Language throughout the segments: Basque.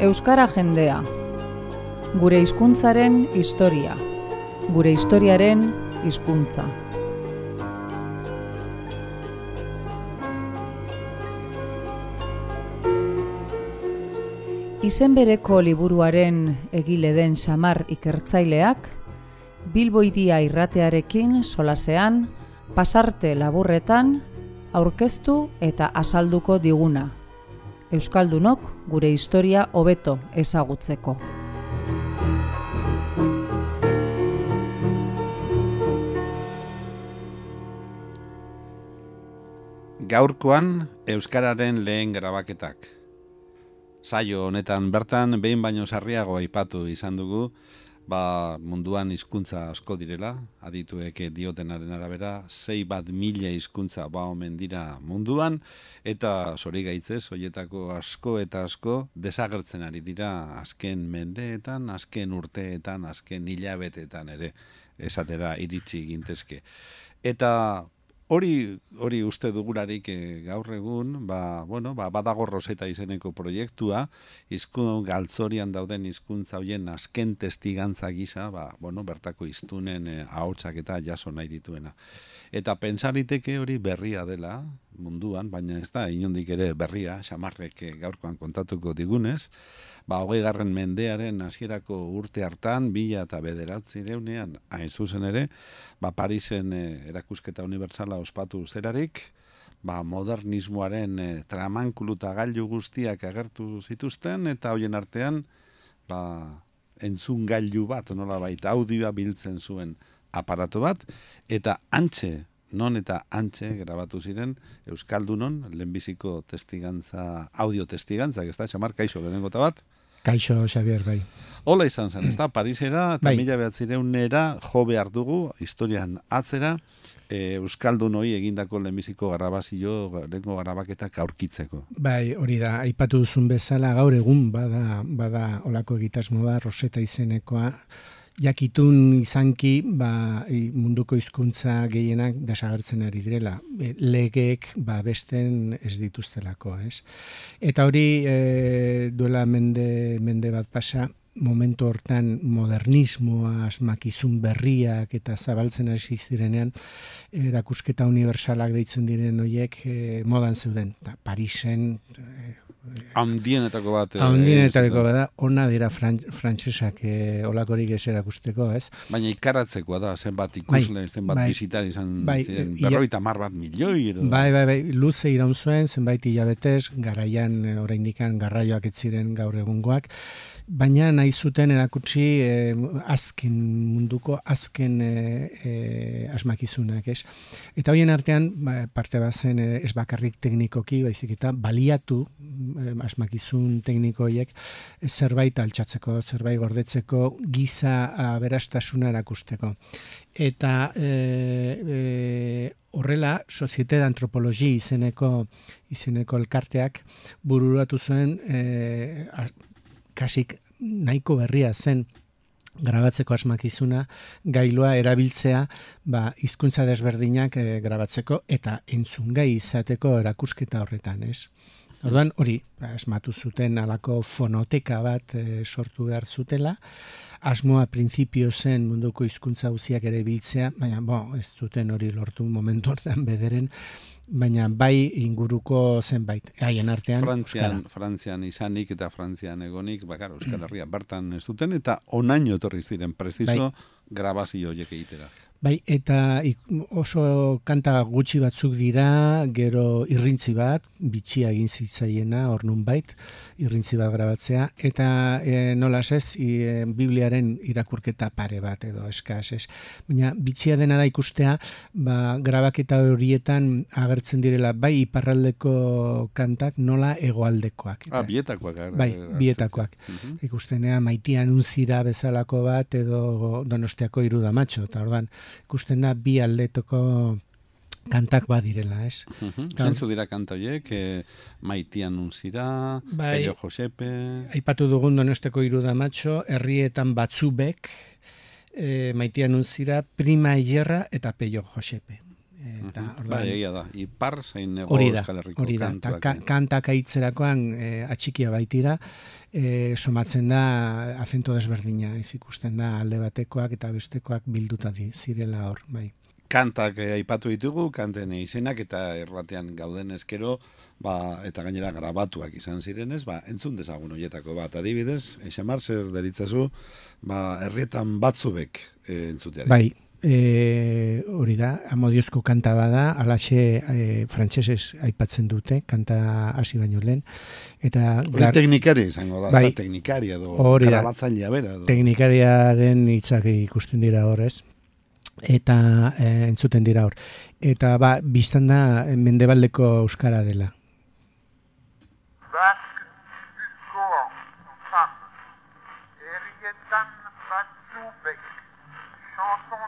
Euskara jendea. Gure hizkuntzaren historia. Gure historiaren hizkuntza. Izen bereko liburuaren egile den samar ikertzaileak, Bilbo iria irratearekin solasean, pasarte laburretan, aurkeztu eta azalduko diguna. Euskaldunok gure historia hobeto ezagutzeko. Gaurkoan Euskararen lehen grabaketak. Saio honetan bertan behin baino sarriago aipatu izan dugu, ba, munduan hizkuntza asko direla, adituek diotenaren arabera, sei bat mila hizkuntza ba omen dira munduan, eta sori gaitzez, hoietako asko eta asko desagertzen ari dira azken mendeetan, azken urteetan, azken hilabeteetan ere, esatera iritsi gintezke. Eta hori hori uste dugularik e, gaur egun, ba, bueno, ba, badago roseta izeneko proiektua, izkun galtzorian dauden hizkuntza hoien azken testigantza gisa, ba, bueno, bertako iztunen e, ahotsak eta jaso nahi dituena. Eta pensariteke hori berria dela munduan, baina ez da, inondik ere berria, xamarrek eh, gaurkoan kontatuko digunez, ba, hogei garren mendearen hasierako urte hartan, bila eta bederatzi reunean, hain zuzen ere, ba, Parisen e, erakusketa unibertsala ospatu zerarik, ba, modernismoaren e, tramankulu eta gailu guztiak agertu zituzten, eta hoien artean, ba, entzun gailu bat, nola baita, audioa biltzen zuen aparatu bat, eta antxe, non eta antxe grabatu ziren Euskaldunon, lehenbiziko testigantza, audio testigantza, ez da, xamar, kaixo, lehenengo bat, Kaixo, Xavier, bai. Hola izan zen, ez da, Parisera, eta bai. mila behatzireunera, jo behar dugu, historian atzera, e, Euskaldun hori egindako lehenbiziko garrabazio, lehenko garrabaketak aurkitzeko. Bai, hori da, aipatu duzun bezala, gaur egun, bada, bada, olako egitasmo da, Roseta izenekoa, jakitun izanki ba, munduko hizkuntza gehienak desagertzen ari direla. E, legeek ba, besten ez dituztelako, ez? Eta hori e, duela mende, mende bat pasa, momentu hortan modernismoa, asmakizun berriak eta zabaltzen hasi zirenean erakusketa universalak deitzen diren hoiek e, modan zeuden. Ta, Parisen e, Handienetako bat. Eh, Handienetako bat ona dira frantsesak eh, olakorik ez erakusteko, ez? Baina ikaratzekoa da, zenbat bai, ikusle, bai, zenbat bai, bizitar izan, bai, ziren, berroita mar bat milioi. Bai, bai, bai, luze iraun zuen, zenbait hilabetez, garaian, eh, oraindikan garraioak ez ziren gaur egungoak, baina nahi zuten erakutsi eh, azken munduko azken eh, eh, asmakizunak, ez? Eta hoien artean ba, parte bazen eh, ez bakarrik teknikoki, baizik eta baliatu eh, asmakizun teknikoiek zerbait altxatzeko, zerbait gordetzeko, giza aberastasuna erakusteko. Eta eh, eh, horrela, Societe de Antropologi izeneko, izeneko elkarteak bururatu zuen eh, kasik nahiko berria zen grabatzeko asmakizuna gailua erabiltzea ba hizkuntza desberdinak e, grabatzeko eta entzungai izateko erakusketa horretan, ez? Orduan hori, ba, asmatu zuten alako fonoteka bat e, sortu behar zutela, asmoa printzipio zen munduko hizkuntza guztiak ere biltzea, baina bo, ez zuten hori lortu momentu hortan bederen, baina bai inguruko zenbait haien artean Frantzian Frantzian izanik eta Frantzian egonik ba Euskal Herria bertan ez duten eta onaino etorri ziren preciso bai. grabazio hoiek egitera Bai, eta oso kanta gutxi batzuk dira, gero irrintzi bat, bitxia egin zitzaiena, hor nun irrintzi bat grabatzea, eta e, nolas ez, e, Bibliaren irakurketa pare bat edo eskaz ez. Baina bitxia dena da ikustea, ba, grabaketa horietan agertzen direla, bai iparraldeko kantak, nola egoaldekoak. ah, bietakoak. Bai, bietakoak. Uh Ikustenea, maitian unzira bezalako bat, edo donostiako irudamatxo, eta ordan, ikusten da bi aldetoko kantak badirela, ez? Uh Zentzu dira kanta horiek, e, maitian unzira, bai, Pello Josepe... Aipatu dugun donosteko iruda matxo, herrietan batzubek, e, maitian unzira, prima hierra eta Pello Josepe. Eta, Mhm. orduan, Bai, egia da. Ipar zein ego hori da, Herriko hori da. Kantuak. ka, kantak aitzerakoan e, atxikia baitira, e, somatzen da acento desberdina, ez ikusten da alde batekoak eta bestekoak bilduta di, zirela hor, bai. kantak eh, aipatu ditugu, kanten izenak eta erratean gauden ezkero, ba, eta gainera grabatuak izan zirenez, ba, entzun dezagun horietako bat. Adibidez, Eixamar, zer deritzazu, ba, herrietan batzubek e, entzuteari. Bai, e, hori da, amodiozko kanta bada, alaxe e, frantsesez aipatzen dute, kanta hasi baino lehen, eta Hori gar- teknikari izango da, Bai. bai. teknikari edo Hori da. grabatzailea bera. Edo. teknikariaren hitzak ikusten dira hor, ez? Eta e, entzuten dira hor. Eta ba, biztan da eh, mendebaldeko euskara dela. Basque Batzubek, chanson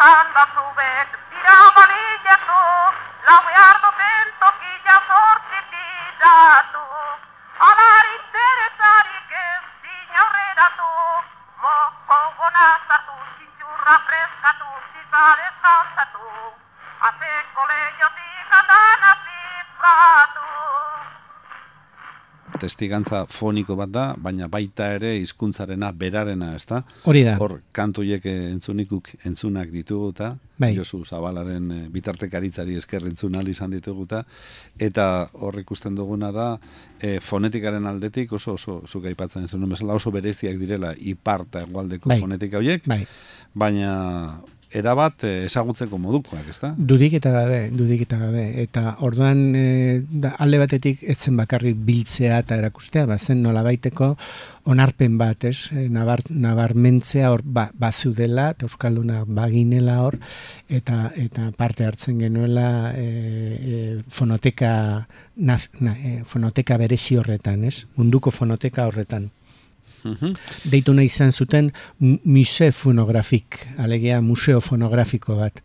Herrietan batzubek dira baliatu, lau behar duten tokila Testigantza foniko bat da, baina baita ere hizkuntzarena berarena, ezta? Hori da. Hor, kantuiek entzunikuk entzunak dituguta, Bai. Josu Zabalaren eh, bitartekaritzari esker entzun ahal izan dituguta, eta hor ikusten duguna da, e, fonetikaren aldetik oso, oso, zuk aipatzen zenuen bezala, oso bereziak direla ipar eta Bai. fonetika horiek, Bai, baina erabat eh, ezagutzeko modukoak, ezta? dudik eta gabe, dudik eta gabe. Eta orduan e, da, alde batetik ez zen bakarrik biltzea eta erakustea, ba, zen nolabaiteko onarpen bat, ez? E, nabar, nabarmentzea hor ba, bazeudela, eta Euskalduna baginela hor, eta, eta parte hartzen genuela e, e, fonoteka, naz, na, e, fonoteka berezi horretan, ez? Munduko fonoteka horretan. Mhm. deitu nahi izan zuten mu- muse fonografik, alegia museo fonografiko bat.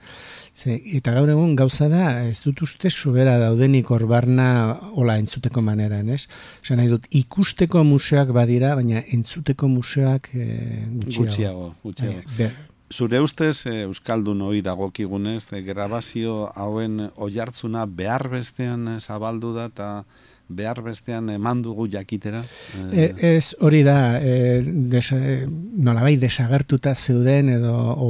Ze, eta gaur egun gauza da, ez dut uste sobera daudenik hor barna hola entzuteko maneran, ez? Esan nahi dut, ikusteko museoak badira, baina entzuteko museoak e, gutxiago. Gutxiago, gutxiago. Bai, be- Zure ustez, e, Euskaldun hoi dagokigunez, e, grabazio hauen oihartzuna behar bestean zabaldu da eta behar bestean eman dugu jakitera? E, ez hori da, e, desa, e, nolabait desagertuta zeuden edo o,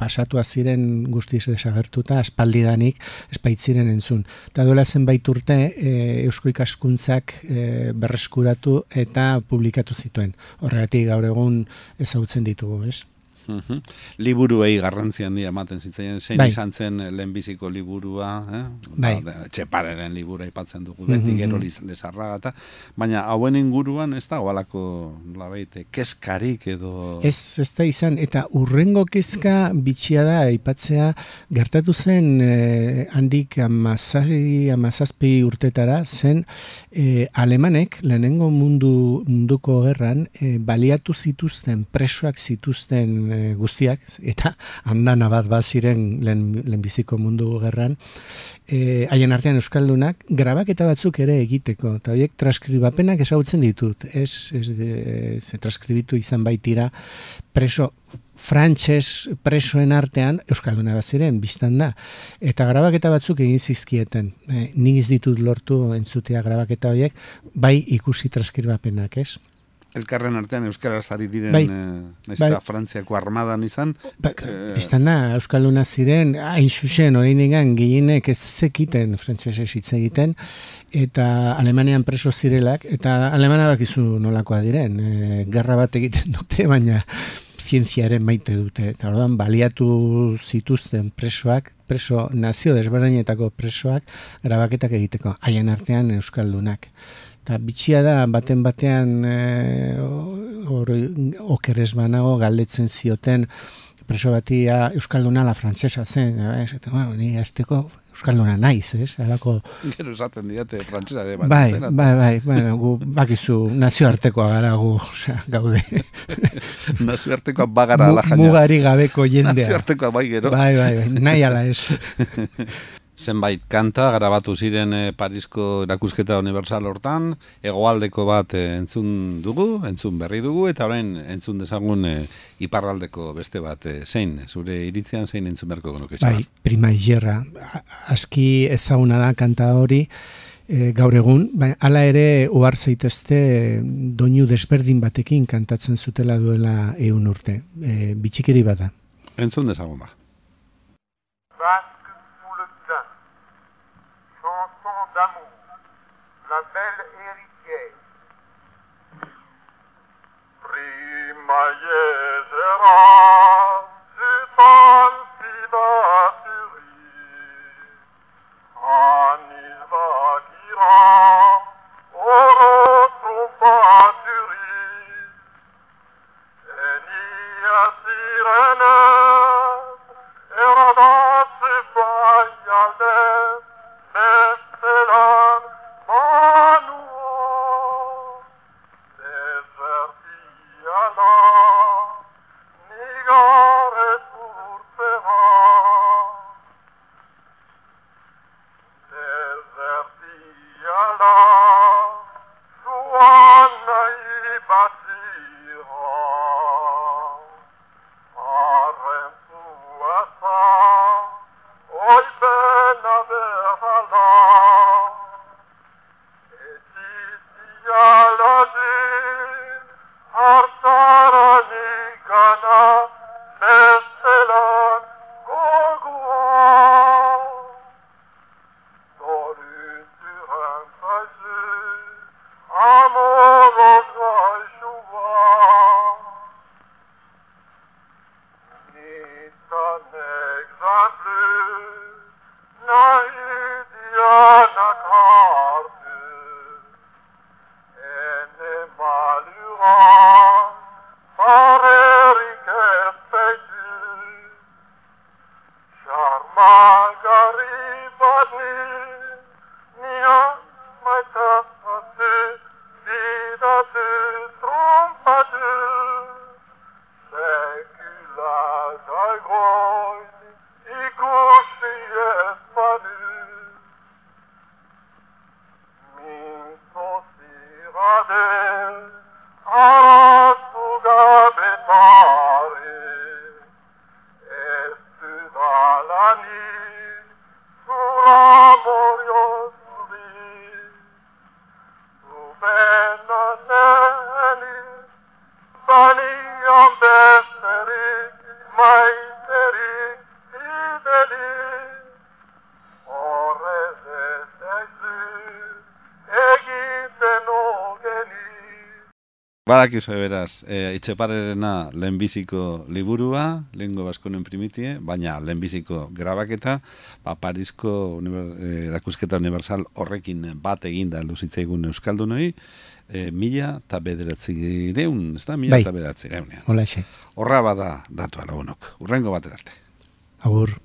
pasatua ziren guztiz desagertuta, aspaldidanik espaitziren entzun. Eta duela zenbait urte e, Eusko ikaskuntzak e, berreskuratu eta publikatu zituen. Horregatik gaur egun ezagutzen ditugu, ez? Mhm. Liburuei garrantzi handia ematen zitzaien, zein Bai. izan zen lehenbiziko liburua, eh? Bai. Ba, Txepareren libura aipatzen dugu beti, Mhm. gero liz- lezarragata, baina hauen inguruan ez da halako labeite, keskarik edo... Ez, ez da izan, eta urrengo kezka bitxia da, aipatzea gertatu zen eh, handik amazari, amazazpi urtetara, zen eh, alemanek, lehenengo mundu, munduko gerran, eh, baliatu zituzten, presoak zituzten guztiak, eta handana bat baziren lehen, lehenbiziko mundu gerran, eh, haien artean euskaldunak grabaketa batzuk ere egiteko eta horiek transkribapenak ezagutzen ditut. Ez, ez de, ze transkribitu izan baitira preso frantses presoen artean euskalduna baziren biztan da. Eta grabaketa batzuk egin zizkieten. E, ez ditut lortu entzutea grabaketa horiek bai ikusi transkribapenak ez Elkarren artean euskaraz ari diren, Bai. eh, Bai. Frantziako armadan izan, Ba, Eh, Biztan da, Euskalduna ziren, hain zuzen, oraindikan gehienek ez zekiten frantsesez hitz egiten, eta Alemanian preso zirelak, eta Alemana bakizu nolakoa diren, e, gerra bat egiten dute, baina zientziaren maite dute, eta orduan baliatu zituzten presoak, preso nazio desberdinetako presoak, grabaketak egiteko, haien artean Euskaldunak. Eta bitxia da, baten batean e, hor okeres banago galdetzen zioten preso batia Euskalduna la frantsesa zen? Eta, bueno, ni azteko Euskalduna naiz, ez? Halako Gero esaten diate frantsesa ere. Bai, bai, bai, bueno, gu bakizu nazioartekoa gara gu, osea, gaude. Nazioartekoa bagara ala jaina. Mugari gabeko jendea. Nazioartekoa bai gero. Bai, bai, bai, nahi ala ez. Zenbait kanta grabatu ziren eh, Parisko erakusketa universal hortan, hegoaldeko bat eh, entzun dugu, entzun berri dugu, eta orain entzun dezagun eh, iparraldeko beste bat eh, zein, zure iritzean zein entzun beharko genuke. Bai, prima igerra. A- Aski ezaguna da kanta hori, e, gaur egun, baina hala ere ohar zaitezte doinu desberdin batekin kantatzen zutela duela ehun urte. E, bitxikeri bada. Entzun dezagun ba. no. Badakizu beraz, e, itxeparerena lehenbiziko liburua, lehengo baskonen primitie, baina lehenbiziko grabaketa, ba, Parisko uniber, e, erakusketa universal horrekin bat eginda heldu zitzaigun Euskaldunoi, e, mila eta bederatzi gireun, ez da? Mila Bai. eta bederatzi. Hola xe. Horra bada datua lagunok. Urrengo batera arte. Agur.